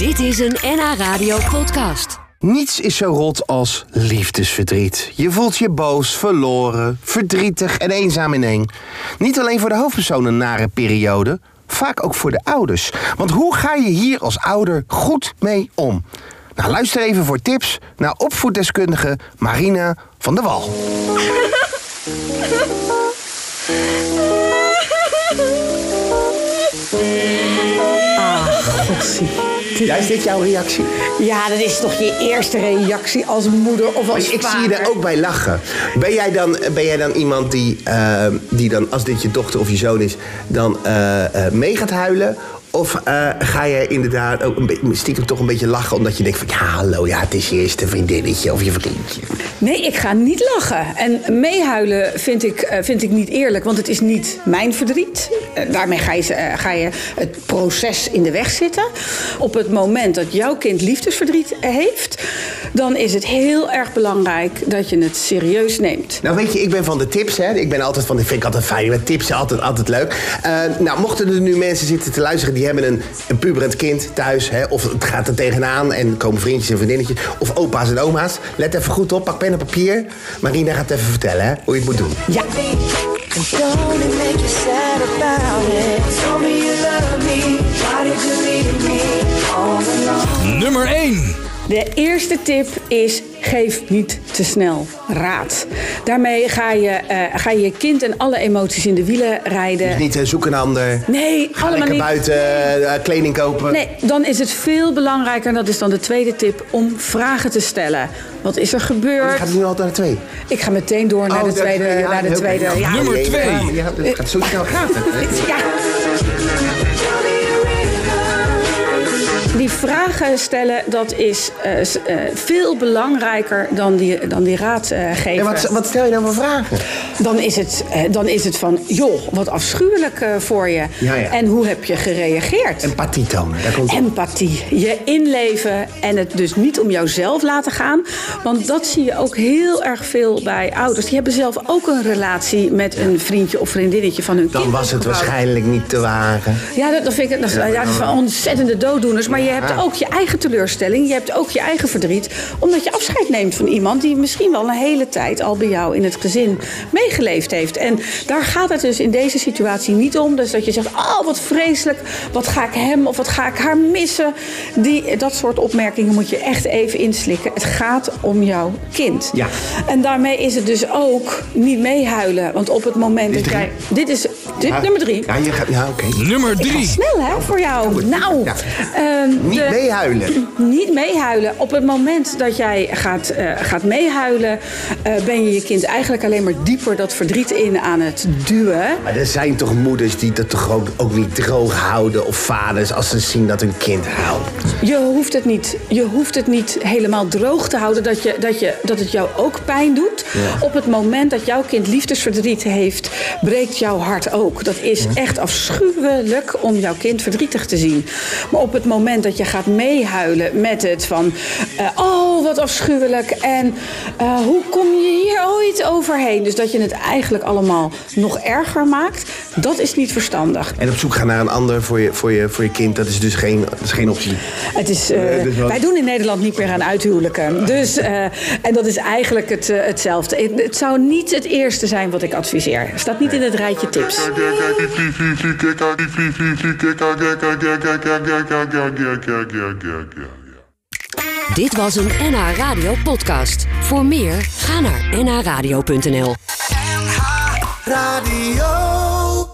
Dit is een NH Radio podcast. Niets is zo rot als liefdesverdriet. Je voelt je boos, verloren, verdrietig en eenzaam in één. Niet alleen voor de hoofdpersoon een nare periode, vaak ook voor de ouders. Want hoe ga je hier als ouder goed mee om? Nou, luister even voor tips naar opvoeddeskundige Marina van der Wal. Gossie. Ja, is dit jouw reactie? Ja, dat is toch je eerste reactie als moeder of als Ik zie je er ook bij lachen. Ben jij dan, ben jij dan iemand die, eh, die dan, als dit je dochter of je zoon is, dan eh, eh, mee gaat huilen? Of eh, ga je inderdaad ook een beetje, stiekem toch een beetje lachen omdat je denkt van ja, hallo, ja, het is je eerste vriendinnetje of je vriendje. Nee, ik ga niet lachen. En meehuilen vind ik, eh, vind ik niet eerlijk, want het is niet mijn verdriet. Eh, daarmee ga je, ga je het proces in de weg zitten. Op het moment dat jouw kind liefdesverdriet heeft, dan is het heel erg belangrijk dat je het serieus neemt. Nou weet je, ik ben van de tips, hè. Ik ben altijd van, ik vind ik altijd fijn, met tips altijd, altijd leuk. Nou, mochten er nu mensen zitten te luisteren die hebben een, een puberend kind thuis, hè. Of het gaat er tegenaan en komen vriendjes en vriendinnetjes. Of opa's en oma's. Let even goed op, pak pen en papier. Marina gaat even vertellen, hè, hoe je het moet doen. Ja, De eerste tip is: geef niet te snel raad. Daarmee ga je, eh, ga je je kind en alle emoties in de wielen rijden. Dus niet eh, zoek een ander. Nee, Ga allemaal lekker niet. buiten eh, kleding kopen. Nee, dan is het veel belangrijker, en dat is dan de tweede tip, om vragen te stellen. Wat is er Je gebeurd? gaat nu altijd naar de twee. Ik ga meteen door naar Oh, de tweede. ja, naar de tweede ja, ja. Nummer twee. Ja, dat gaat zo snel hè. Ja. Vragen stellen, dat is eh, eh, veel belangrijker dan die, dan die raad geven. En wat, wat stel je dan voor vragen? Dan is het, eh, dan is het van, joh, wat afschuwelijk voor je. Ja, ja. En hoe heb je gereageerd? Empathie tonen, daar komt. Empathie, je inleven en het dus niet om jouzelf laten gaan. Want dat zie je ook heel erg veel bij ouders. Die hebben zelf ook een relatie met een vriendje of vriendinnetje van hun kind. Dan was het waarschijnlijk niet te wagen. Ja, dat, dat vind ik dat, ja, dat is van ontzettende dooddoeners. Maar je hebt ook je eigen teleurstelling. Je hebt ook je eigen verdriet. Omdat je afscheid neemt van iemand die misschien wel een hele tijd al bij jou in het gezin meegeleefd heeft. En daar gaat het dus in deze situatie niet om. Dus dat je zegt, oh wat vreselijk. Wat ga ik hem of wat ga ik haar missen. Die, dat soort opmerkingen moet je echt even inslikken. Het gaat om jouw kind. Ja. En daarmee is het dus ook niet meehuilen. Want op het moment dat drie. jij... Dit is dit, nummer drie. Ja, je gaat, ja oké. Nummer 3. Snel hè, voor jou. Nou, Ja. ehm, Niet de- meehuilen. Niet meehuilen. Op het moment dat jij gaat, eh, gaat meehuilen, eh, ben je je kind eigenlijk alleen maar dieper dat verdriet in aan het duwen. Maar er zijn toch moeders die dat toch ook, ook niet droog houden of vaders als ze zien dat hun kind huilt. Je hoeft het niet, je hoeft het niet helemaal droog te houden dat, je, dat, je, dat het jou ook pijn doet. Op het moment dat jouw kind liefdesverdriet heeft, breekt jouw hart ook. Dat is echt afschuwelijk om jouw kind verdrietig te zien. Maar op het moment dat je gaat meehuilen met het van... eh, oh, wat afschuwelijk en eh, hoe kom je hier ooit overheen? Dus dat je het eigenlijk allemaal nog erger maakt, dat is niet verstandig. En op zoek gaan naar een ander voor je, voor je, voor je kind, dat is dus geen, dat is geen optie. Het is, eh, Nee, dus wij doen in Nederland niet meer aan uithuwelijken. Dus, eh, en dat is eigenlijk het, eh, hetzelfde. Het, het zou niet het eerste zijn wat ik adviseer. Het staat niet in het rijtje tips. Dit was een NH Radio podcast. Voor meer, ga naar nhradio.nl. Radio.